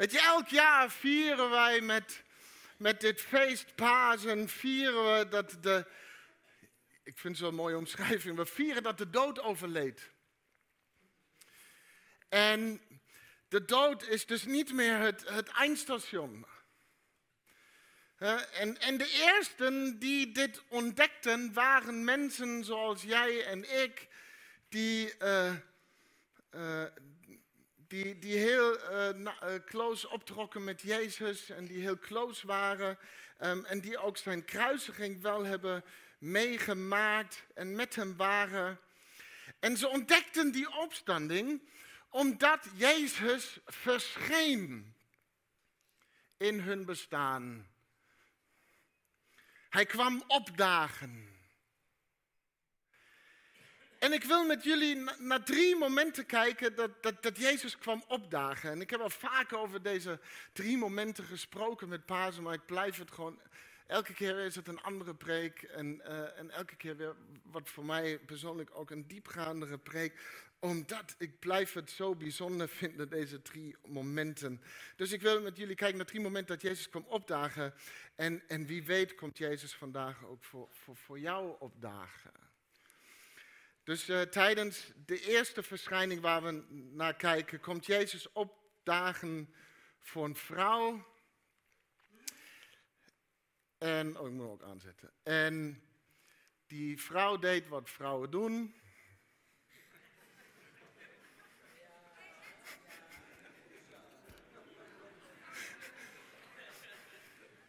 Weet je, elk jaar vieren wij met, met dit feest Pasen, vieren we dat de, ik vind het zo'n mooie omschrijving, we vieren dat de dood overleed. En de dood is dus niet meer het, het eindstation. En, en de eersten die dit ontdekten waren mensen zoals jij en ik, die, uh, uh, die, die heel uh, close optrokken met Jezus en die heel close waren um, en die ook zijn kruisiging wel hebben meegemaakt en met hem waren. En ze ontdekten die opstanding omdat Jezus verscheen in hun bestaan. Hij kwam opdagen. En ik wil met jullie naar drie momenten kijken dat, dat, dat, Jezus kwam opdagen. En ik heb al vaak over deze drie momenten gesproken met Pasen, maar ik blijf het gewoon. Elke keer is het een andere preek en, uh, en elke keer weer wat voor mij persoonlijk ook een diepgaandere preek omdat ik blijf het zo bijzonder vinden, deze drie momenten. Dus ik wil met jullie kijken naar drie momenten dat Jezus kwam opdagen. En, en wie weet komt Jezus vandaag ook voor, voor, voor jou opdagen. Dus uh, tijdens de eerste verschijning waar we naar kijken, komt Jezus opdagen voor een vrouw. En, oh ik moet ook aanzetten. En die vrouw deed wat vrouwen doen.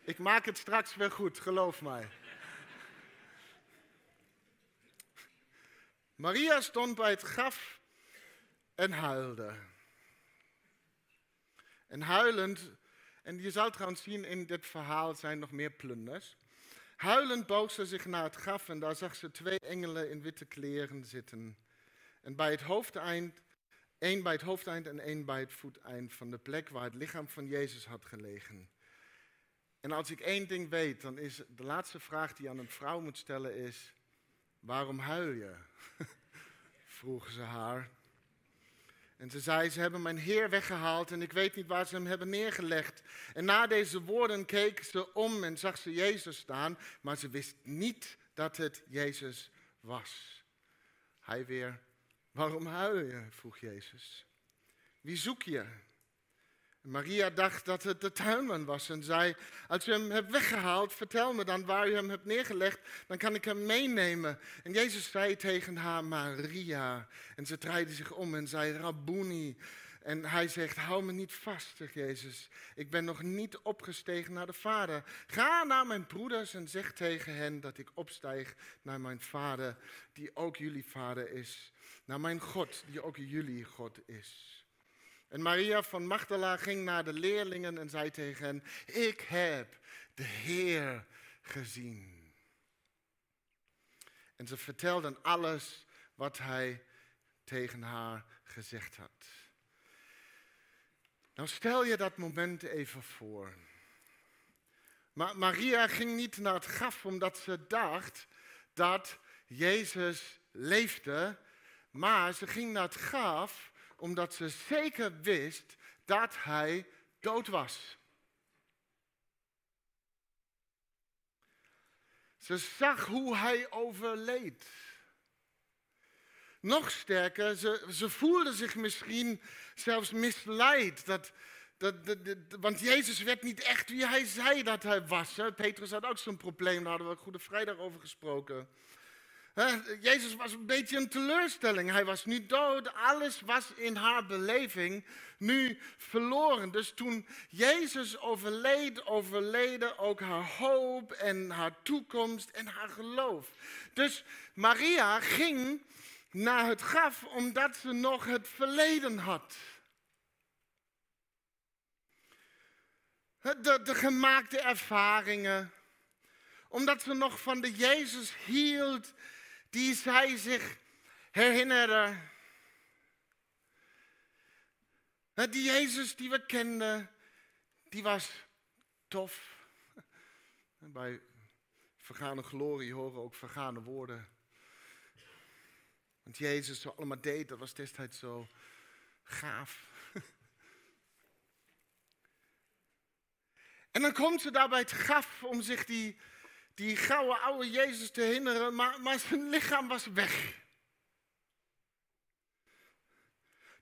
Ik maak het straks weer goed, geloof mij. Maria stond bij het graf en huilde. En huilend, en je zal trouwens zien in dit verhaal zijn nog meer plunders. Huilend boog ze zich naar het graf en daar zag ze twee engelen in witte kleren zitten. En bij het hoofdeind, één bij het hoofdeind en één bij het voeteind van de plek waar het lichaam van Jezus had gelegen. En als ik één ding weet, dan is de laatste vraag die je aan een vrouw moet stellen is, waarom huil je? Vroegen ze haar. En ze zei, ze hebben mijn Heer weggehaald en ik weet niet waar ze hem hebben neergelegd. En na deze woorden keek ze om en zag ze Jezus staan, maar ze wist niet dat het Jezus was. Hij weer, waarom huil je? vroeg Jezus. Wie zoek je? Maria dacht dat het de tuinman was en zei: Als u hem hebt weggehaald, vertel me dan waar u hem hebt neergelegd, dan kan ik hem meenemen. En Jezus zei tegen haar: Maria. En ze draaide zich om en zei: Rabboni. En hij zegt: Hou me niet vast, Jezus. Ik ben nog niet opgestegen naar de Vader. Ga naar mijn broeders en zeg tegen hen dat ik opstijg naar mijn Vader, die ook jullie Vader is. Naar mijn God, die ook jullie God is. En Maria van Magdala ging naar de leerlingen en zei tegen hen: Ik heb de Heer gezien. En ze vertelden alles wat hij tegen haar gezegd had. Nou stel je dat moment even voor. Maar Maria ging niet naar het graf omdat ze dacht dat Jezus leefde, maar ze ging naar het graf omdat ze zeker wist dat hij dood was. Ze zag hoe hij overleed. Nog sterker, ze, ze voelde zich misschien zelfs misleid. Dat, dat, want Jezus werd niet echt wie hij zei dat hij was. Petrus had ook zo'n probleem, daar hadden we Goede Vrijdag over gesproken. Jezus was een beetje een teleurstelling. Hij was nu dood. Alles was in haar beleving nu verloren. Dus toen Jezus overleed, overleden ook haar hoop en haar toekomst en haar geloof. Dus Maria ging naar het graf omdat ze nog het verleden had. De, de gemaakte ervaringen. Omdat ze nog van de Jezus hield die zij zich herinneren. Die Jezus die we kenden, die was tof. Bij vergane glorie horen ook vergane woorden. Want Jezus zo allemaal deed, dat was destijds zo gaaf. En dan komt ze daar bij het graf om zich die, die gouden oude Jezus te herinneren, maar, maar zijn lichaam was weg.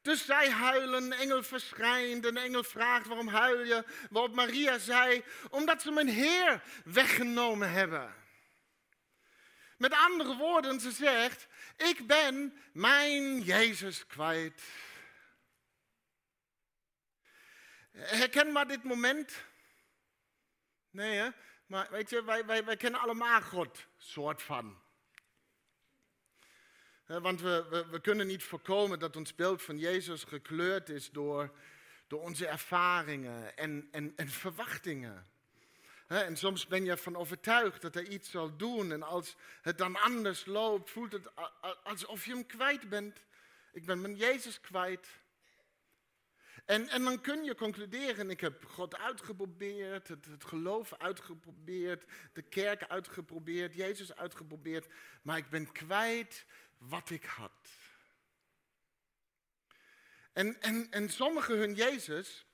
Dus zij huilen, een engel verschijnt, een engel vraagt waarom huil je? Waarop Maria zei, omdat ze mijn Heer weggenomen hebben. Met andere woorden, ze zegt, ik ben mijn Jezus kwijt. Herken maar dit moment? Nee, hè? Maar weet je, wij, wij, wij kennen allemaal God, soort van. Want we, we, we, kunnen niet voorkomen dat ons beeld van Jezus gekleurd is door, door onze ervaringen en, en, en verwachtingen. En soms ben je ervan overtuigd dat hij iets zal doen. En als het dan anders loopt, voelt het alsof je hem kwijt bent. Ik ben mijn Jezus kwijt. En, en dan kun je concluderen, ik heb God uitgeprobeerd, het, geloof uitgeprobeerd, de kerk uitgeprobeerd, Jezus uitgeprobeerd, maar ik ben kwijt wat ik had. En, en, en sommigen hun Jezus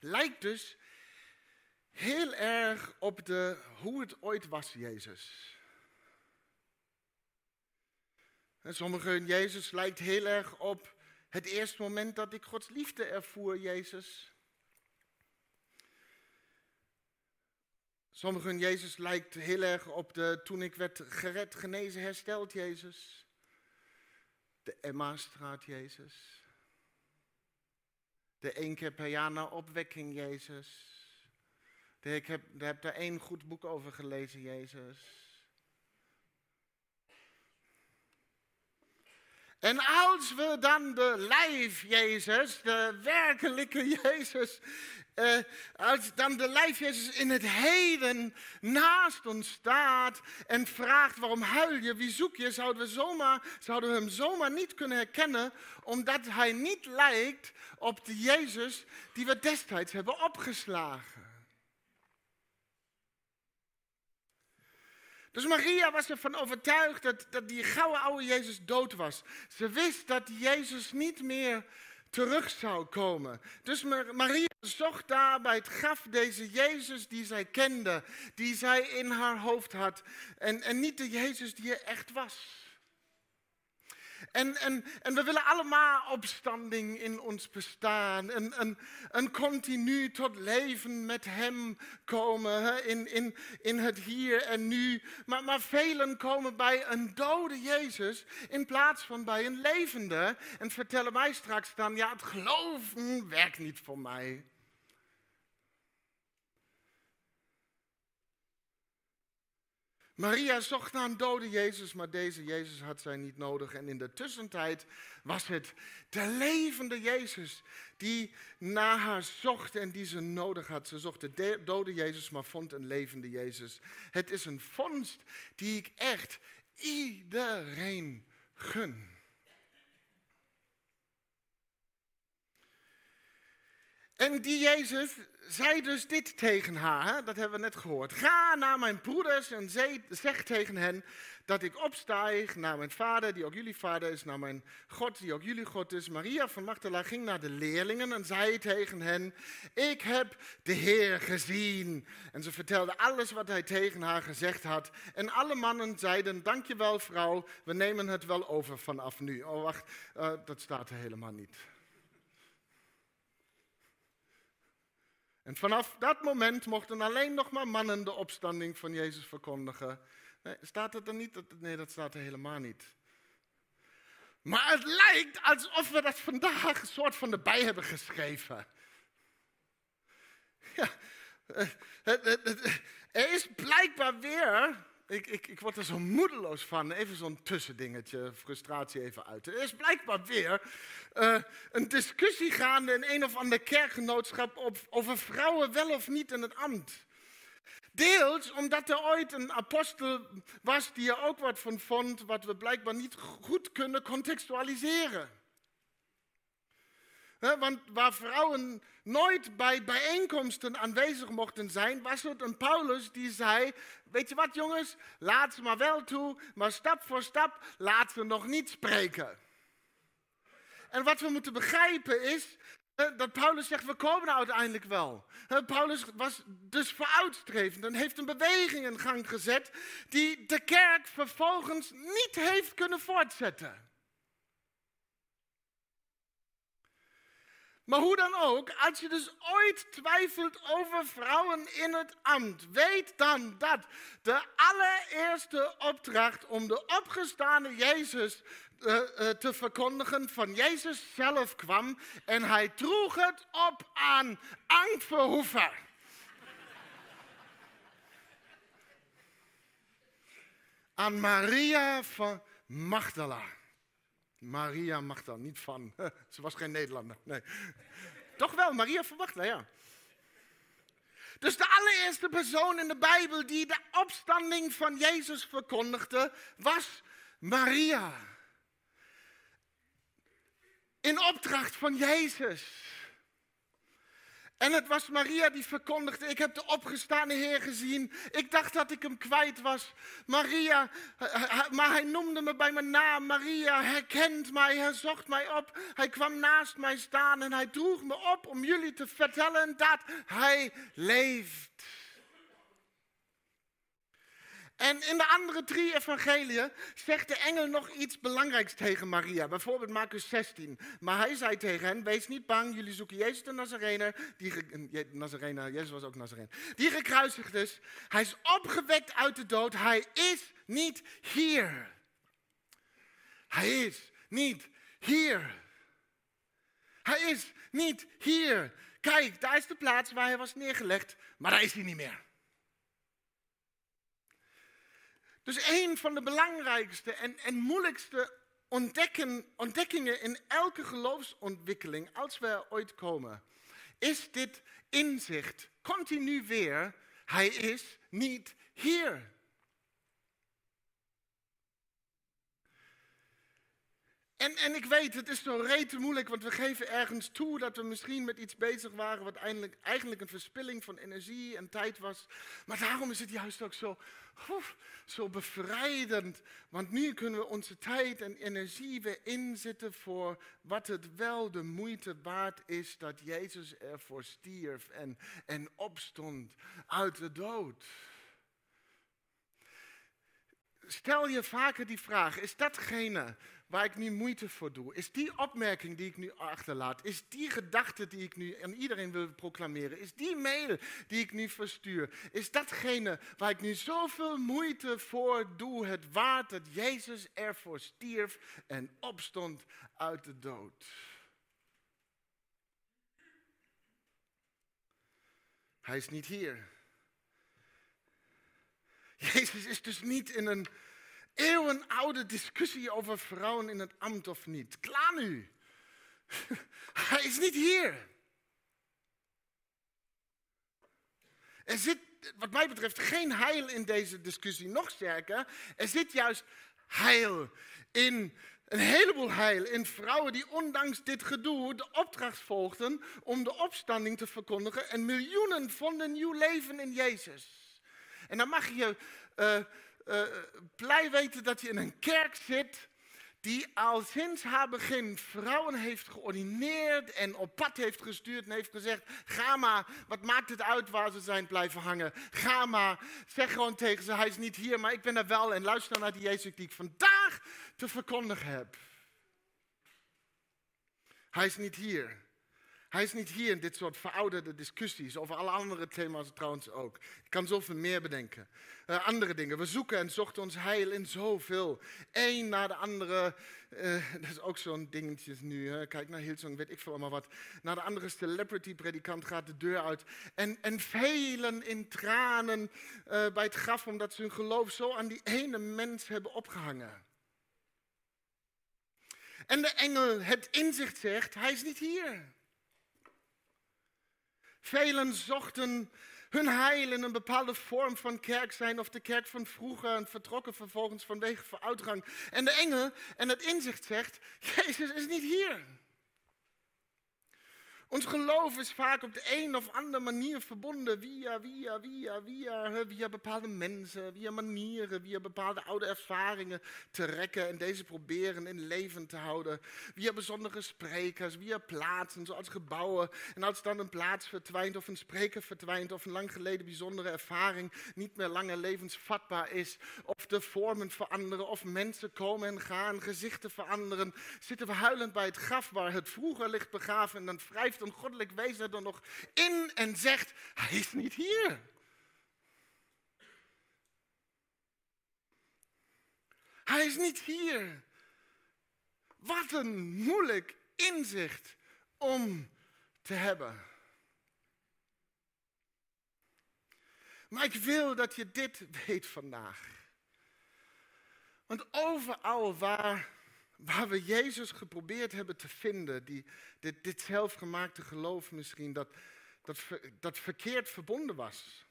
lijkt dus heel erg op de, hoe het ooit was, Jezus. En sommigen hun Jezus lijkt heel erg op het eerste moment dat ik Gods liefde ervoer, Jezus. Sommigen Jezus lijkt heel erg op de toen ik werd gered, genezen, hersteld, Jezus. De Emma-straat, Jezus. De één keer per jaar opwekking, Jezus. ik heb, heb daar één goed boek over gelezen, Jezus. En als we dan de lijf Jezus, de werkelijke Jezus, uh, als dan de lijf Jezus in het heden naast ons staat en vraagt waarom huil je, wie zoek je, we, zouden we hem zomaar niet kunnen herkennen, omdat hij niet lijkt op de Jezus die we destijds hebben opgeslagen. Dus Maria was ervan overtuigd dat, dat die gouden oude Jezus dood was. Ze wist dat Jezus niet meer terug zou komen. Dus Maria zocht daar bij het graf deze Jezus die zij kende, die zij in haar hoofd had. En, en niet de Jezus die er echt was. En, en, en we willen allemaal opstanding in ons bestaan. En, en, continu tot leven met Hem komen. In, in, in het hier en nu. Maar, maar velen komen bij een dode Jezus in plaats van bij een levende. En vertellen mij straks dan, ja het geloven werkt niet voor mij. Maria zocht naar een dode Jezus, maar deze Jezus had zij niet nodig. En in de tussentijd was het de levende Jezus die naar haar zocht en die ze nodig had. Ze zocht de dode Jezus, maar vond een levende Jezus. Het is een vondst die ik echt iedereen gun. En die Jezus zei dus dit tegen haar, dat hebben we net gehoord. Ga naar mijn broeders en zeg tegen hen dat ik opstijg naar mijn vader, die ook jullie vader is, naar mijn God, die ook jullie God is. Maria van Magdala ging naar de leerlingen en zei tegen hen, ik heb de Heer gezien. En ze vertelde alles wat hij tegen haar gezegd had. En alle mannen zeiden, dankjewel vrouw, we nemen het wel over vanaf nu. Oh wacht, uh, dat staat er helemaal niet. En vanaf dat moment mochten alleen nog maar mannen de opstanding van Jezus verkondigen. Nee, staat het er niet? Nee, dat staat er helemaal niet. Maar het lijkt alsof we dat vandaag een soort van erbij hebben geschreven. Ja, er is blijkbaar weer ik, ik, ik word er zo moedeloos van. Even zo'n tussendingetje, frustratie even uit. Er is blijkbaar weer uh, een discussie gaande in een of ander kerkgenootschap op, over vrouwen wel of niet in het ambt. Deels omdat er ooit een apostel was die er ook wat van vond, wat we blijkbaar niet goed kunnen contextualiseren want waar vrouwen nooit bij bijeenkomsten aanwezig mochten zijn, was het een Paulus die zei: Weet je wat, jongens, laat ze maar wel toe, maar stap voor stap laten we nog niet spreken. En wat we moeten begrijpen is Dat Paulus zegt, we komen uiteindelijk wel. Paulus was dus vooruitstrevend en heeft een beweging in gang gezet die de kerk vervolgens niet heeft kunnen voortzetten. Maar hoe dan ook, als je dus ooit twijfelt over vrouwen in het ambt, weet dan dat de allereerste opdracht om de opgestane Jezus uh, uh, te verkondigen van Jezus zelf kwam en hij droeg het op aan Ank aan Maria van Magdala. Maria Magdala, niet van. Ze was geen Nederlander. Nee. Toch wel, Maria van Magdala, ja. Dus de allereerste persoon in de Bijbel die de opstanding van Jezus verkondigde, was Maria. In opdracht van Jezus. En het was Maria die verkondigde, ik heb de opgestane Heer gezien. Ik dacht dat ik hem kwijt was. Maria, maar hij noemde me bij mijn naam. Maria herkent mij, hij zocht mij op. Hij kwam naast mij staan en hij droeg me op om jullie te vertellen dat hij leeft. En in de andere drie evangeliën zegt de engel nog iets belangrijks tegen Maria. Bijvoorbeeld Marcus 16. Maar hij zei tegen hen, wees niet bang, jullie zoeken Jezus de Nazarener. Die, Nazarener, Jezus was ook Nazareen. Die gekruisigd is. Hij is opgewekt uit de dood. Hij is niet hier. Hij is niet hier. Hij is niet hier. Kijk, daar is de plaats waar hij was neergelegd, maar daar is hij niet meer. Dus een van de belangrijkste en, en moeilijkste ontdekkingen in elke geloofsontwikkeling, als we er ooit komen, is dit inzicht. Continu weer, hij is niet hier. En, en ik weet, het is zo rete moeilijk, want we geven ergens toe dat we misschien met iets bezig waren wat eigenlijk, eigenlijk een verspilling van energie en tijd was. Maar daarom is het juist ook zo, zo bevrijdend. Want nu kunnen we onze tijd en energie weer inzetten voor wat het wel de moeite waard is dat Jezus ervoor stierf en, en opstond uit de dood. Stel je vaker die vraag, is datgene waar ik nu moeite voor doe, is die opmerking die ik nu achterlaat, is die gedachte die ik nu aan iedereen wil proclameren, is die mail die ik nu verstuur, is datgene waar ik nu zoveel moeite voor doe, het waard dat Jezus ervoor stierf en opstond uit de dood. Hij is niet hier. Jezus is dus niet in een eeuwenoude discussie over vrouwen in het ambt of niet. Klaar nu. Hij is niet hier. Er zit, wat mij betreft, geen heil in deze discussie. Nog sterker, er zit juist heil in, een heleboel heil in vrouwen die ondanks dit gedoe de opdracht volgden om de opstanding te verkondigen. En miljoenen vonden nieuw leven in Jezus. En dan mag je uh, uh, blij weten dat je in een kerk zit die al sinds haar begin vrouwen heeft geordineerd en op pad heeft gestuurd en heeft gezegd, ga maar, wat maakt het uit waar ze zijn blijven hangen? Ga maar, zeg gewoon tegen ze, hij is niet hier, maar ik ben er wel en luister naar die Jezus die ik vandaag te verkondigen heb. Hij is niet hier. Hij is niet hier in dit soort verouderde discussies. Over alle andere thema's trouwens ook. Ik kan zoveel meer bedenken. Uh, andere dingen. We zoeken en zochten ons heil in zoveel. Eén na de andere. Uh, dat is ook zo'n dingetje nu. Hè. Kijk naar Hillsong, weet ik veel allemaal wat. Na de andere celebrity-predikant gaat de deur uit. En, en velen in tranen uh, bij het graf, omdat ze hun geloof zo aan die ene mens hebben opgehangen. En de engel het inzicht zegt: Hij is niet hier. Velen zochten hun heil in een bepaalde vorm van kerk zijn of de kerk van vroeger en vertrokken vervolgens vanwege vooruitgang. En de engel en het inzicht zegt, Jezus is niet hier. Ons geloof is vaak op de een of andere manier verbonden via, via, via, via, via bepaalde mensen, via manieren, via bepaalde oude ervaringen te rekken en deze proberen in leven te houden. Via bijzondere sprekers, via plaatsen zoals gebouwen. En als dan een plaats verdwijnt of een spreker verdwijnt of een lang geleden bijzondere ervaring niet meer langer levensvatbaar is, of de vormen veranderen of mensen komen en gaan, gezichten veranderen, zitten we huilend bij het graf waar het vroeger ligt begraven en dan wrijft een goddelijk wezen er nog in en zegt, hij is niet hier. Hij is niet hier. Wat een moeilijk inzicht om te hebben. Maar ik wil dat je dit weet vandaag. Want overal waar waar we Jezus geprobeerd hebben te vinden, die, dit, dit zelfgemaakte geloof misschien, dat, dat, dat verkeerd verbonden was.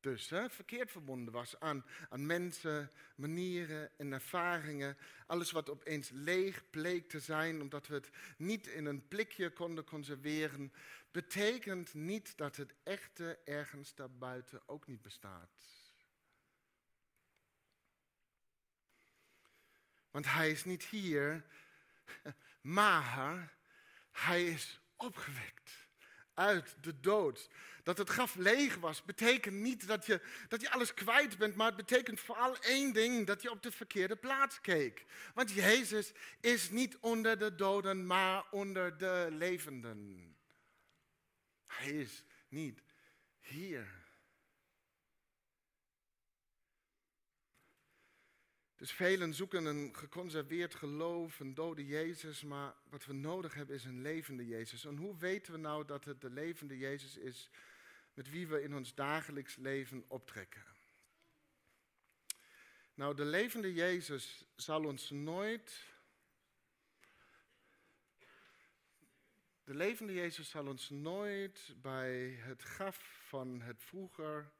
Dus hè, verkeerd verbonden was aan, aan mensen, manieren en ervaringen. Alles wat opeens leeg bleek te zijn, omdat we het niet in een blikje konden conserveren, betekent niet dat het echte ergens daarbuiten ook niet bestaat. Want hij is niet hier, maar hij is opgewekt uit de dood. Dat het graf leeg was, betekent niet dat je, dat je alles kwijt bent, maar het betekent vooral één ding, dat je op de verkeerde plaats keek. Want Jezus is niet onder de doden, maar onder de levenden. Hij is niet hier. Dus velen zoeken een geconserveerd geloof, een dode Jezus, maar wat we nodig hebben is een levende Jezus. En hoe weten we nou dat het de levende Jezus is met wie we in ons dagelijks leven optrekken? Nou, de levende Jezus zal ons nooit. De levende Jezus zal ons nooit bij het graf van het vroeger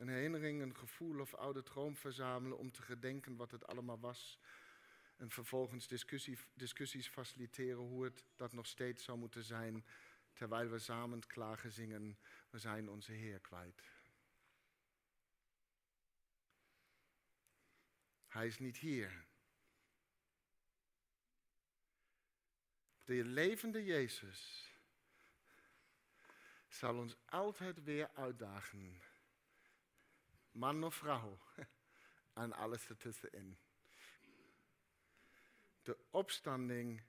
een herinnering, een gevoel of oude droom verzamelen om te gedenken wat het allemaal was. En vervolgens discussie, discussies faciliteren hoe het dat nog steeds zou moeten zijn, terwijl we samen klagen zingen, we zijn onze Heer kwijt. Hij is niet hier. De levende Jezus zal ons altijd weer uitdagen man of vrouw, en alles ertussenin. De opstanding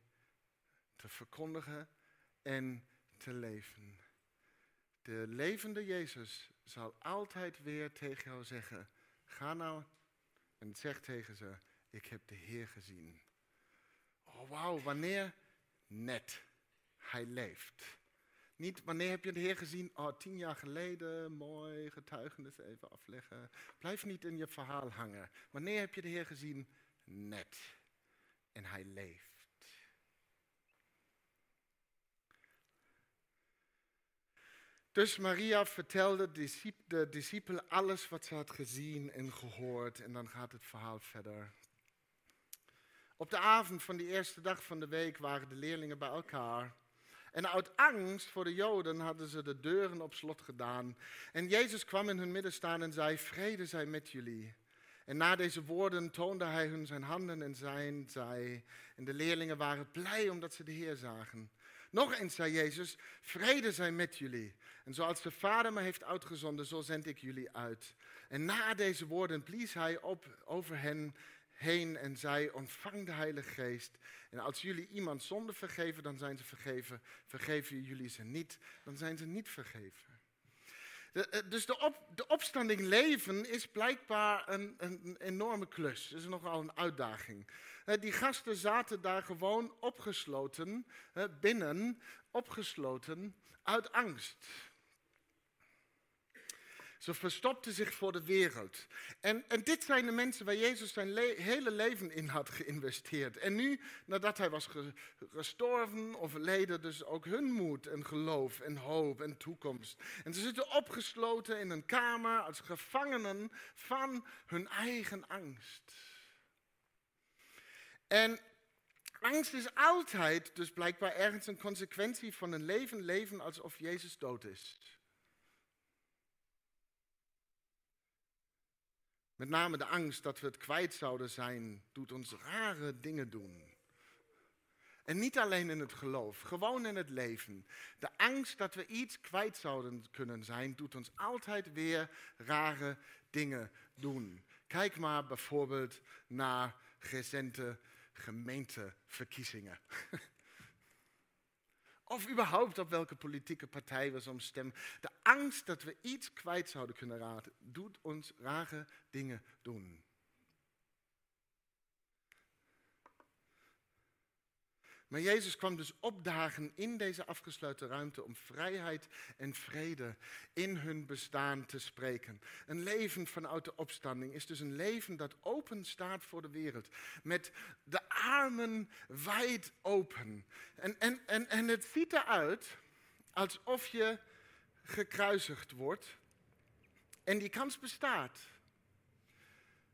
te verkondigen en te leven. De levende Jezus zal altijd weer tegen jou zeggen: ga nou en zeg tegen ze: ik heb de Heer gezien. Oh wauw, wanneer? Net. Hij leeft. Niet wanneer heb je de Heer gezien? Oh, tien jaar geleden, mooi, getuigenis even afleggen. Blijf niet in je verhaal hangen. Wanneer heb je de Heer gezien? Net. En hij leeft. Dus Maria vertelde de discipelen alles wat ze had gezien en gehoord. En dan gaat het verhaal verder. Op de avond van die eerste dag van de week waren de leerlingen bij elkaar. En uit angst voor de Joden hadden ze de deuren op slot gedaan. En Jezus kwam in hun midden staan en zei: Vrede zij met jullie. En na deze woorden toonde hij hun zijn handen en zijn zij. En de leerlingen waren blij omdat ze de Heer zagen. Nog eens zei Jezus: Vrede zij met jullie. En zoals de Vader me heeft uitgezonden, zo zend ik jullie uit. En na deze woorden blies hij op over hen heen en zei: Ontvang de Heilige Geest. En als jullie iemand zonde vergeven, dan zijn ze vergeven. Vergeven jullie ze niet, dan zijn ze niet vergeven. Eh, dus de, op, de, opstanding leven is blijkbaar een, een, enorme klus. Dat is nogal een uitdaging. Eh, die gasten zaten daar gewoon opgesloten, binnen, opgesloten uit angst. Ze verstopten zich voor de wereld. En, en dit zijn de mensen waar Jezus zijn hele leven in had geïnvesteerd. En nu, nadat hij was gestorven, overleden, dus ook hun moed en geloof en hoop en toekomst. En ze zitten opgesloten in een kamer als gevangenen van hun eigen angst. En Angst is altijd dus blijkbaar ergens een consequentie van een leven leven alsof Jezus dood is. Met name de angst dat we het kwijt zouden zijn, doet ons rare dingen doen. En niet alleen in het geloof, gewoon in het leven. De angst dat we iets kwijt zouden kunnen zijn, doet ons altijd weer rare dingen doen. Kijk maar bijvoorbeeld naar recente gemeenteverkiezingen. Of überhaupt op welke politieke partij we soms stemmen. De angst dat we iets kwijt zouden kunnen raden, doet ons rare dingen doen. Maar Jezus kwam dus opdagen in deze afgesloten ruimte om vrijheid en vrede in hun bestaan te spreken. Een leven vanuit de opstanding is dus een leven dat open staat voor de wereld. Met de armen wijd open. En, en, en, en het ziet eruit alsof je gekruisigd wordt. En die kans bestaat.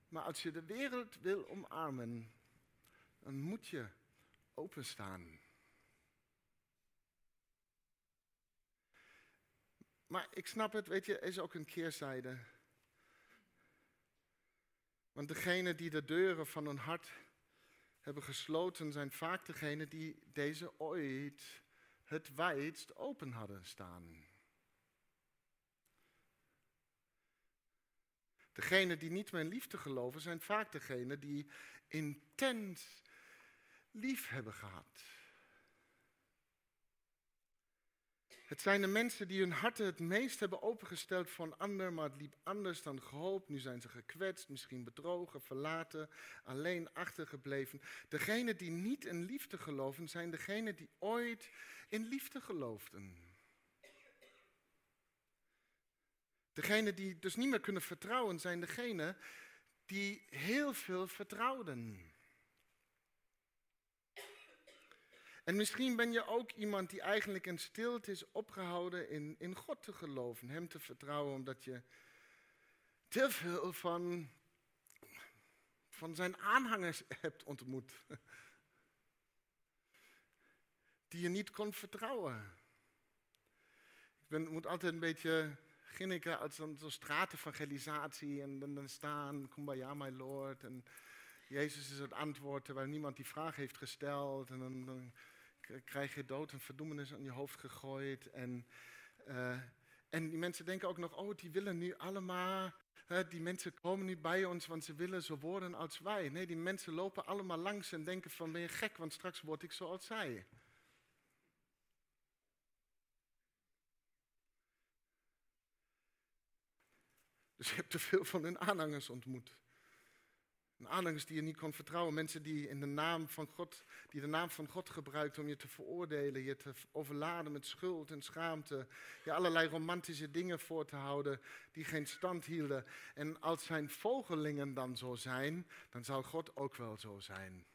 Maar als je de wereld wil omarmen, dan moet je openstaan. Maar ik snap het, weet je, is ook een keerzijde. Want degenen die de deuren van hun hart hebben gesloten, zijn vaak degenen die deze ooit het wijdst open hadden staan. Degenen die niet in liefde geloven, zijn vaak degenen die intens lief hebben gehad. Het zijn de mensen die hun harten het meest hebben opengesteld voor een ander, maar het liep anders dan gehoopt. Nu zijn ze gekwetst, misschien bedrogen, verlaten, alleen achtergebleven. Degenen die niet in liefde geloven, zijn degenen die ooit in liefde geloofden. Degenen die dus niet meer kunnen vertrouwen, zijn degenen die heel veel vertrouwden. En misschien ben je ook iemand die eigenlijk in stilte is opgehouden in, in God te geloven, Hem te vertrouwen, omdat je te veel van, van zijn aanhangers hebt ontmoet. Die je niet kon vertrouwen. Ik ben, moet altijd een beetje ginniken als zo'n zo straatevangelisatie en dan, dan staan, kumbaya my lord. En Jezus is het antwoord terwijl niemand die vraag heeft gesteld. En dan, dan krijg je dood en verdoemenis aan je hoofd gegooid. En, uh, en die mensen denken ook nog, oh, die willen nu allemaal, die mensen komen nu bij ons, want ze willen zo worden als wij. Nee, die mensen lopen allemaal langs en denken van, ben je gek, want straks word ik zoals zij. Dus je hebt te veel van hun aanhangers ontmoet. Aanhangers die je niet kon vertrouwen. Mensen die in de naam van God, die de naam van God gebruikten om je te veroordelen, je te overladen met schuld en schaamte. Je allerlei romantische dingen voor te houden die geen stand hielden. En als zijn volgelingen dan zo zijn, dan zal God ook wel zo zijn.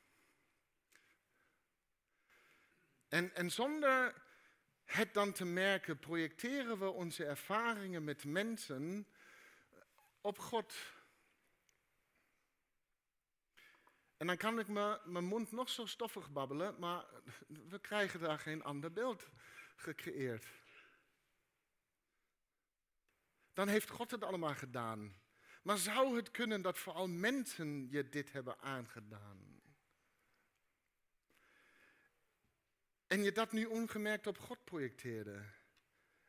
En, en zonder het dan te merken, projecteren we onze ervaringen met mensen op God. En dan kan ik mijn mond nog zo stoffig babbelen, maar we krijgen daar geen ander beeld gecreëerd. Dan heeft God het allemaal gedaan. Maar zou het kunnen dat vooral mensen je dit hebben aangedaan? En je dat nu ongemerkt op God projecteerde.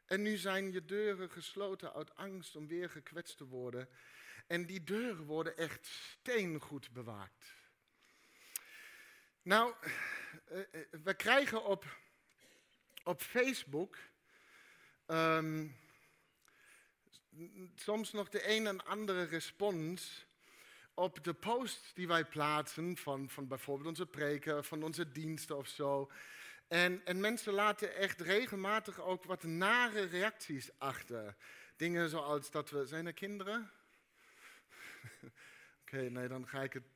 En nu zijn je deuren gesloten uit angst om weer gekwetst te worden. En die deuren worden echt steengoed bewaakt. Nou, eh, eh, we krijgen op, op Facebook ehm, soms nog de een en andere respons op de posts die wij plaatsen van, van bijvoorbeeld onze preken, van onze diensten of zo. En, en mensen laten echt regelmatig ook wat nare reacties achter. Dingen zoals dat we. Zijn er kinderen? Oké, nee, dan ga ik het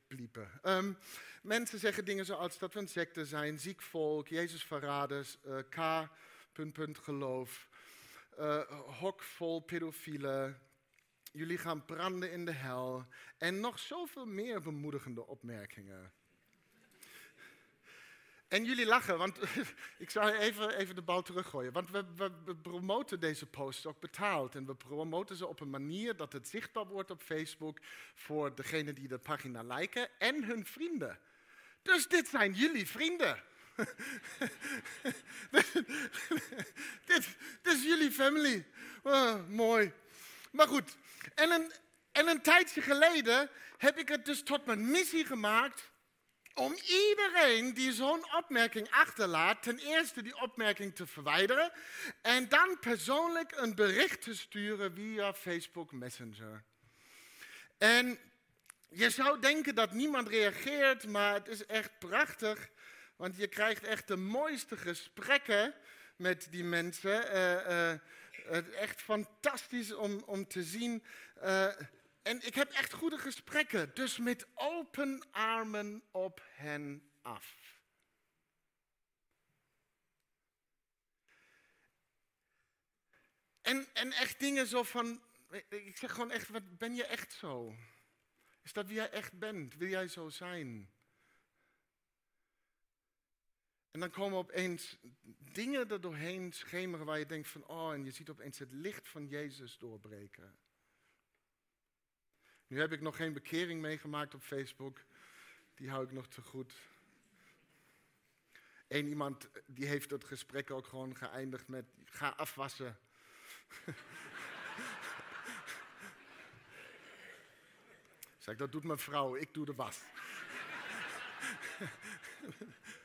Um, mensen zeggen dingen zoals dat we een secte zijn, ziek volk, Jezus verraders, uh, K, punt, punt, geloof, uh, hok vol pedofielen, jullie gaan branden in de hel en nog zoveel meer bemoedigende opmerkingen. En jullie lachen, want ik zou even, even de bal teruggooien. Want we, we, promoten deze posts ook betaald. En we promoten ze op een manier dat het zichtbaar wordt op Facebook voor degenen die de pagina liken en hun vrienden. Dus dit zijn jullie vrienden. dit, dit, is jullie family. Oh, mooi. Maar goed, en en een tijdje geleden heb ik het dus tot mijn missie gemaakt om iedereen die zo'n opmerking achterlaat, ten eerste die opmerking te verwijderen en dan persoonlijk een bericht te sturen via Facebook Messenger. En je zou denken dat niemand reageert, maar het is echt prachtig, want je krijgt echt de mooiste gesprekken met die mensen. Uh, uh, echt fantastisch om, om te zien. Uh, en ik heb echt goede gesprekken, dus met open armen op hen af. En, en echt dingen zo van, ik zeg gewoon echt, wat ben je echt zo? Is dat wie jij echt bent? Wil jij zo zijn? En dan komen opeens dingen er doorheen schemeren waar je denkt van, oh, en je ziet opeens het licht van Jezus doorbreken. Nu heb ik nog geen bekering meegemaakt op Facebook. Die hou ik nog te goed. Eén iemand die heeft het gesprek ook gewoon geëindigd met: ga afwassen. zeg, dat doet mijn vrouw, ik doe de was.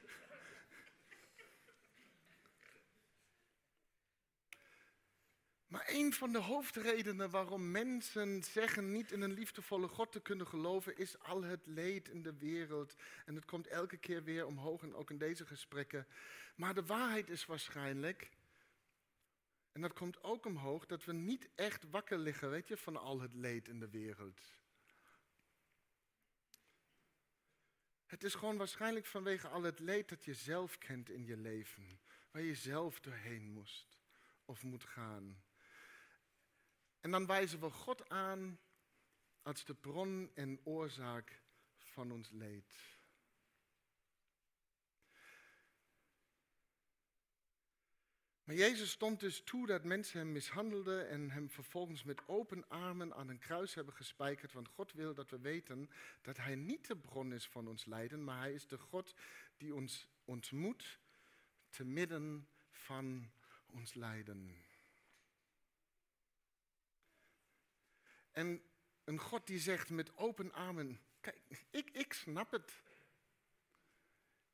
een van de hoofdredenen waarom mensen zeggen niet in een liefdevolle God te kunnen geloven, is al het leed in de wereld. En het komt elke keer weer omhoog en ook in deze gesprekken. Maar de waarheid is waarschijnlijk, en dat komt ook omhoog, dat we niet echt wakker liggen, weet je, van al het leed in de wereld. Het is gewoon waarschijnlijk vanwege al het leed dat je zelf kent in je leven, waar je zelf doorheen moest of moet gaan. En dan wijzen we God aan als de bron en oorzaak van ons leed. Maar Jezus stond dus toe dat mensen hem mishandelden en hem vervolgens met open armen aan een kruis hebben gespijkerd. Want God wil dat we weten dat Hij niet de bron is van ons lijden, maar Hij is de God die ons ontmoet te midden van ons lijden. En een God die zegt met open armen, kijk, ik, ik snap het.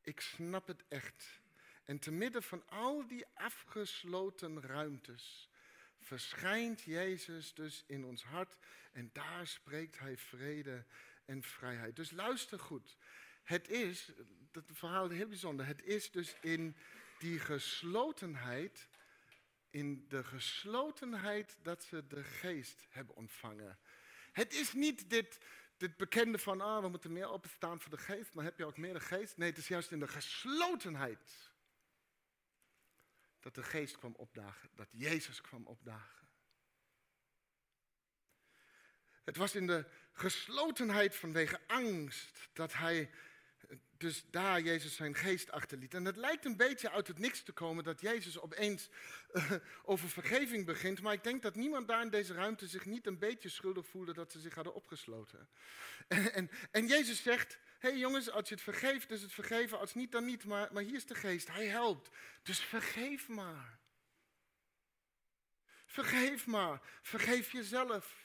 Ik snap het echt. En te midden van al die afgesloten ruimtes verschijnt Jezus dus in ons hart en daar spreekt Hij vrede en vrijheid. Dus luister goed. Het is, dat verhaal is heel bijzonder, het is dus in die geslotenheid in de geslotenheid dat ze de geest hebben ontvangen. Het is niet dit, dit bekende van, ah, we moeten meer openstaan voor de geest, maar heb je ook meer de geest? Nee, het is juist in de geslotenheid dat de geest kwam opdagen, dat Jezus kwam opdagen. Het was in de geslotenheid vanwege angst dat hij dus daar Jezus zijn geest achterliet. En het lijkt een beetje uit het niks te komen dat Jezus opeens uh, over vergeving begint. Maar ik denk dat niemand daar in deze ruimte zich niet een beetje schuldig voelde dat ze zich hadden opgesloten. En, en, en Jezus zegt, hé hey jongens, als je het vergeeft, is het vergeven. Als niet, dan niet. Maar, maar hier is de geest, hij helpt. Dus vergeef maar. Vergeef maar. Vergeef jezelf.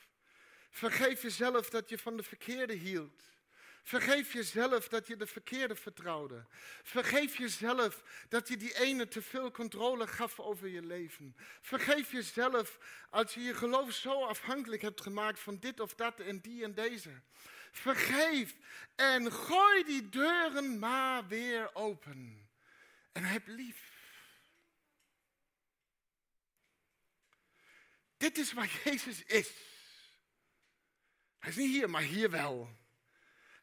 Vergeef jezelf dat je van de verkeerde hield. Vergeef jezelf dat je de verkeerde vertrouwde. Vergeef jezelf dat je die ene te veel controle gaf over je leven. Vergeef jezelf als je je geloof zo afhankelijk hebt gemaakt van dit of dat en die en deze. Vergeef en gooi die deuren maar weer open. En heb lief. Dit is waar Jezus is. Hij is niet hier, maar hier wel.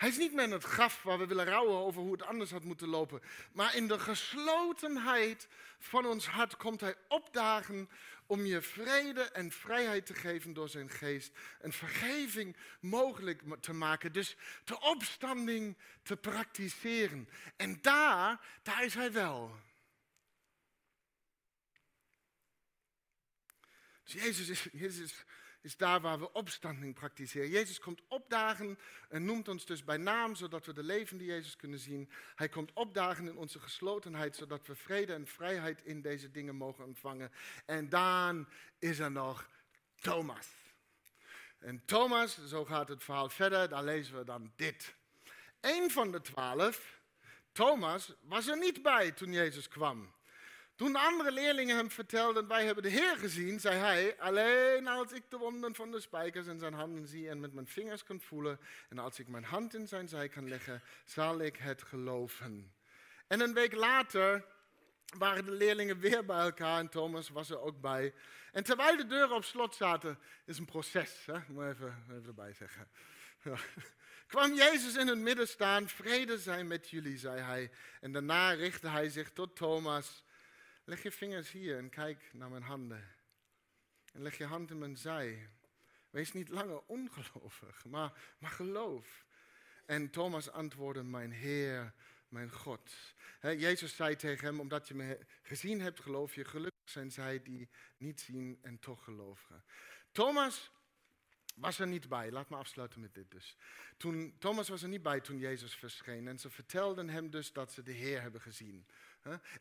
Hij is niet meer in het graf waar we willen rouwen over hoe het anders had moeten lopen. Maar in de geslotenheid van ons hart komt hij opdagen om je vrede en vrijheid te geven door zijn geest. Een vergeving mogelijk te maken. Dus de opstanding te praktiseren. En daar, daar is hij wel. Dus Jezus is, Jezus is daar waar we opstanding praktiseren. Jezus komt opdagen en noemt ons dus bij naam, zodat we de levende Jezus kunnen zien. Hij komt opdagen in onze geslotenheid, zodat we vrede en vrijheid in deze dingen mogen ontvangen. En dan is er nog Thomas. En Thomas, zo gaat het verhaal verder, daar lezen we dan dit. Een van de twaalf, Thomas, was er niet bij toen Jezus kwam. Toen de andere leerlingen hem vertelden, wij hebben de Heer gezien, zei hij, alleen als ik de wonden van de spijkers in zijn handen zie en met mijn vingers kan voelen, en als ik mijn hand in zijn zij kan leggen, zal ik het geloven. En een week later waren de leerlingen weer bij elkaar en Thomas was er ook bij. En terwijl de deuren op slot zaten, is een proces, hè? moet even, erbij zeggen. Kwam Jezus in hun midden staan, vrede zijn met jullie, zei hij. En daarna richtte hij zich tot Thomas. Leg je vingers hier en kijk naar mijn handen. En leg je hand in mijn zij. Wees niet langer ongelovig, maar, maar geloof. En Thomas antwoordde, mijn Heer, mijn God. Jezus zei tegen hem, omdat je me gezien hebt, geloof je. Gelukkig zijn zij die niet zien en toch geloven. Thomas was er niet bij. Laat me afsluiten met dit dus. Toen, Thomas was er niet bij toen Jezus verscheen. En ze vertelden hem dus dat ze de Heer hebben gezien.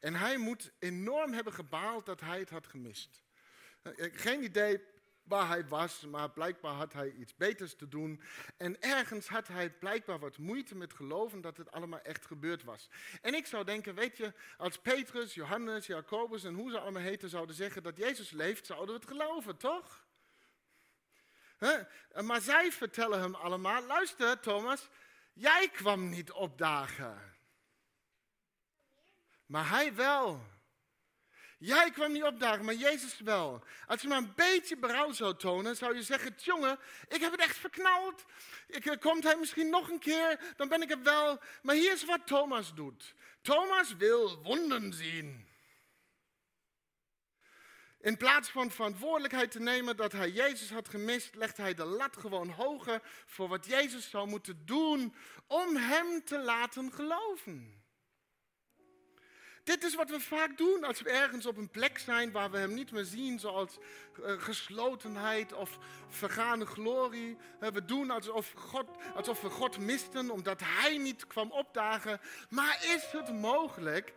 En hij moet enorm hebben gebaald dat hij het had gemist. Geen idee waar hij was, maar blijkbaar had hij iets beters te doen. En ergens had hij blijkbaar wat moeite met geloven dat het allemaal echt gebeurd was. En ik zou denken, weet je, als Petrus, Johannes, Jacobus en hoe ze allemaal heten zouden zeggen dat Jezus leeft, zouden we het geloven, toch? Maar zij vertellen hem allemaal, luister Thomas, jij kwam niet opdagen. Maar hij wel. Jij kwam niet opdagen, maar Jezus wel. Als je maar een beetje berouw zou tonen, zou je zeggen: Jongen, ik heb het echt verknald. Ik, eh, komt hij misschien nog een keer, dan ben ik het wel. Maar hier is wat Thomas doet: Thomas wil wonden zien. In plaats van verantwoordelijkheid te nemen dat hij Jezus had gemist, legt hij de lat gewoon hoger voor wat Jezus zou moeten doen om hem te laten geloven. Dit is wat we vaak doen als we ergens op een plek zijn waar we hem niet meer zien, zoals uh, geslotenheid of vergane glorie. we doen alsof, God, alsof we God misten omdat hij niet kwam opdagen. Maar is het mogelijk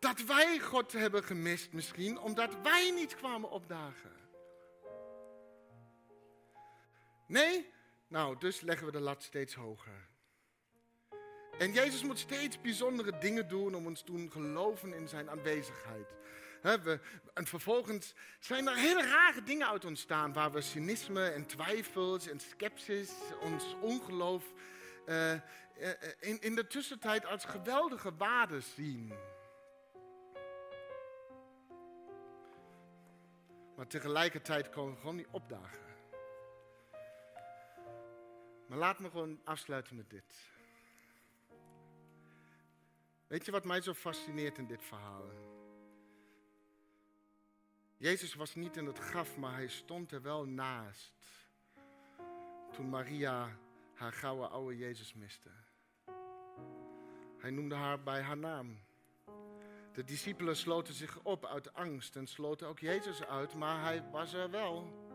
dat wij God hebben gemist misschien omdat wij niet kwamen opdagen? Nee? Nou, dus leggen we de lat steeds hoger. En Jezus moet steeds bijzondere dingen doen om ons te geloven in zijn aanwezigheid. we, en vervolgens zijn er hele rare dingen uit ontstaan waar we cynisme en twijfels en sceptisch, ons ongeloof uh, in, in de tussentijd als geweldige waarden zien. Maar tegelijkertijd we gewoon niet opdagen. Maar laat me gewoon afsluiten met dit. Weet je wat mij zo fascineert in dit verhaal? Jezus was niet in het graf, maar hij stond er wel naast. Toen Maria haar gouden oude Jezus miste. Hij noemde haar bij haar naam. De discipelen sloten zich op uit angst en sloten ook Jezus uit, maar hij was er wel.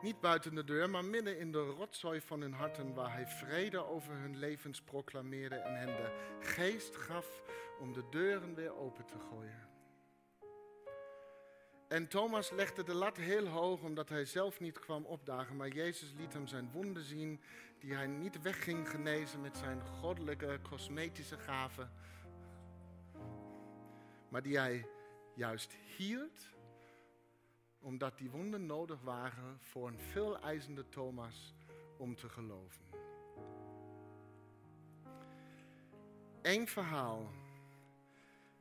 Niet buiten de deur, maar midden in de rotzooi van hun harten, waar hij vrede over hun levens proclameerde en hen de geest gaf om de deuren weer open te gooien. En Thomas legde de lat heel hoog omdat hij zelf niet kwam opdagen, maar Jezus liet hem zijn wonden zien die hij niet wegging genezen met zijn goddelijke cosmetische gaven, maar die hij juist hield omdat die wonden nodig waren voor een veel eisende Thomas om te geloven. Eén verhaal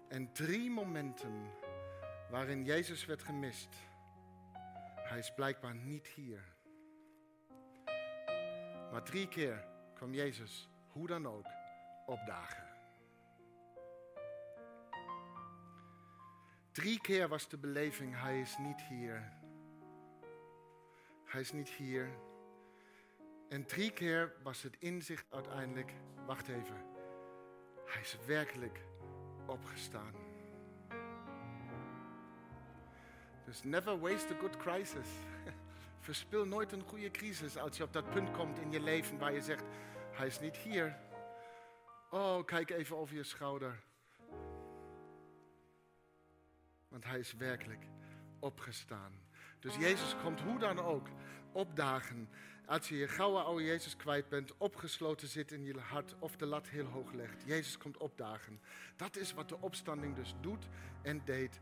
en drie momenten waarin Jezus werd gemist. Hij is blijkbaar niet hier. Maar drie keer kwam Jezus, hoe dan ook, opdagen. Drie keer was de beleving, hij is niet hier. Hij is niet hier. En drie keer was het inzicht uiteindelijk, wacht even, hij is werkelijk opgestaan. Dus never waste a good crisis. Verspil nooit een goede crisis als je op dat punt komt in je leven waar je zegt, hij is niet hier. Oh, kijk even over je schouder. Want hij is werkelijk opgestaan. Dus Jezus komt hoe dan ook opdagen. Als je je gouden oude Jezus kwijt bent, opgesloten zit in je hart of de lat heel hoog legt. Jezus komt opdagen. Dat is wat de opstanding dus doet en deed.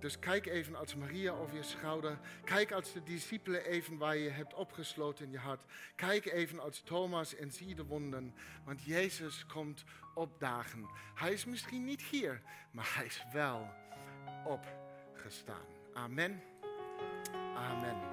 Dus kijk even als Maria over je schouder. Kijk als de discipelen even waar je hebt opgesloten in je hart. Kijk even als Thomas en zie de wonden. Want Jezus komt opdagen. Hij is misschien niet hier, maar hij is wel opgestaan. Amen. Amen.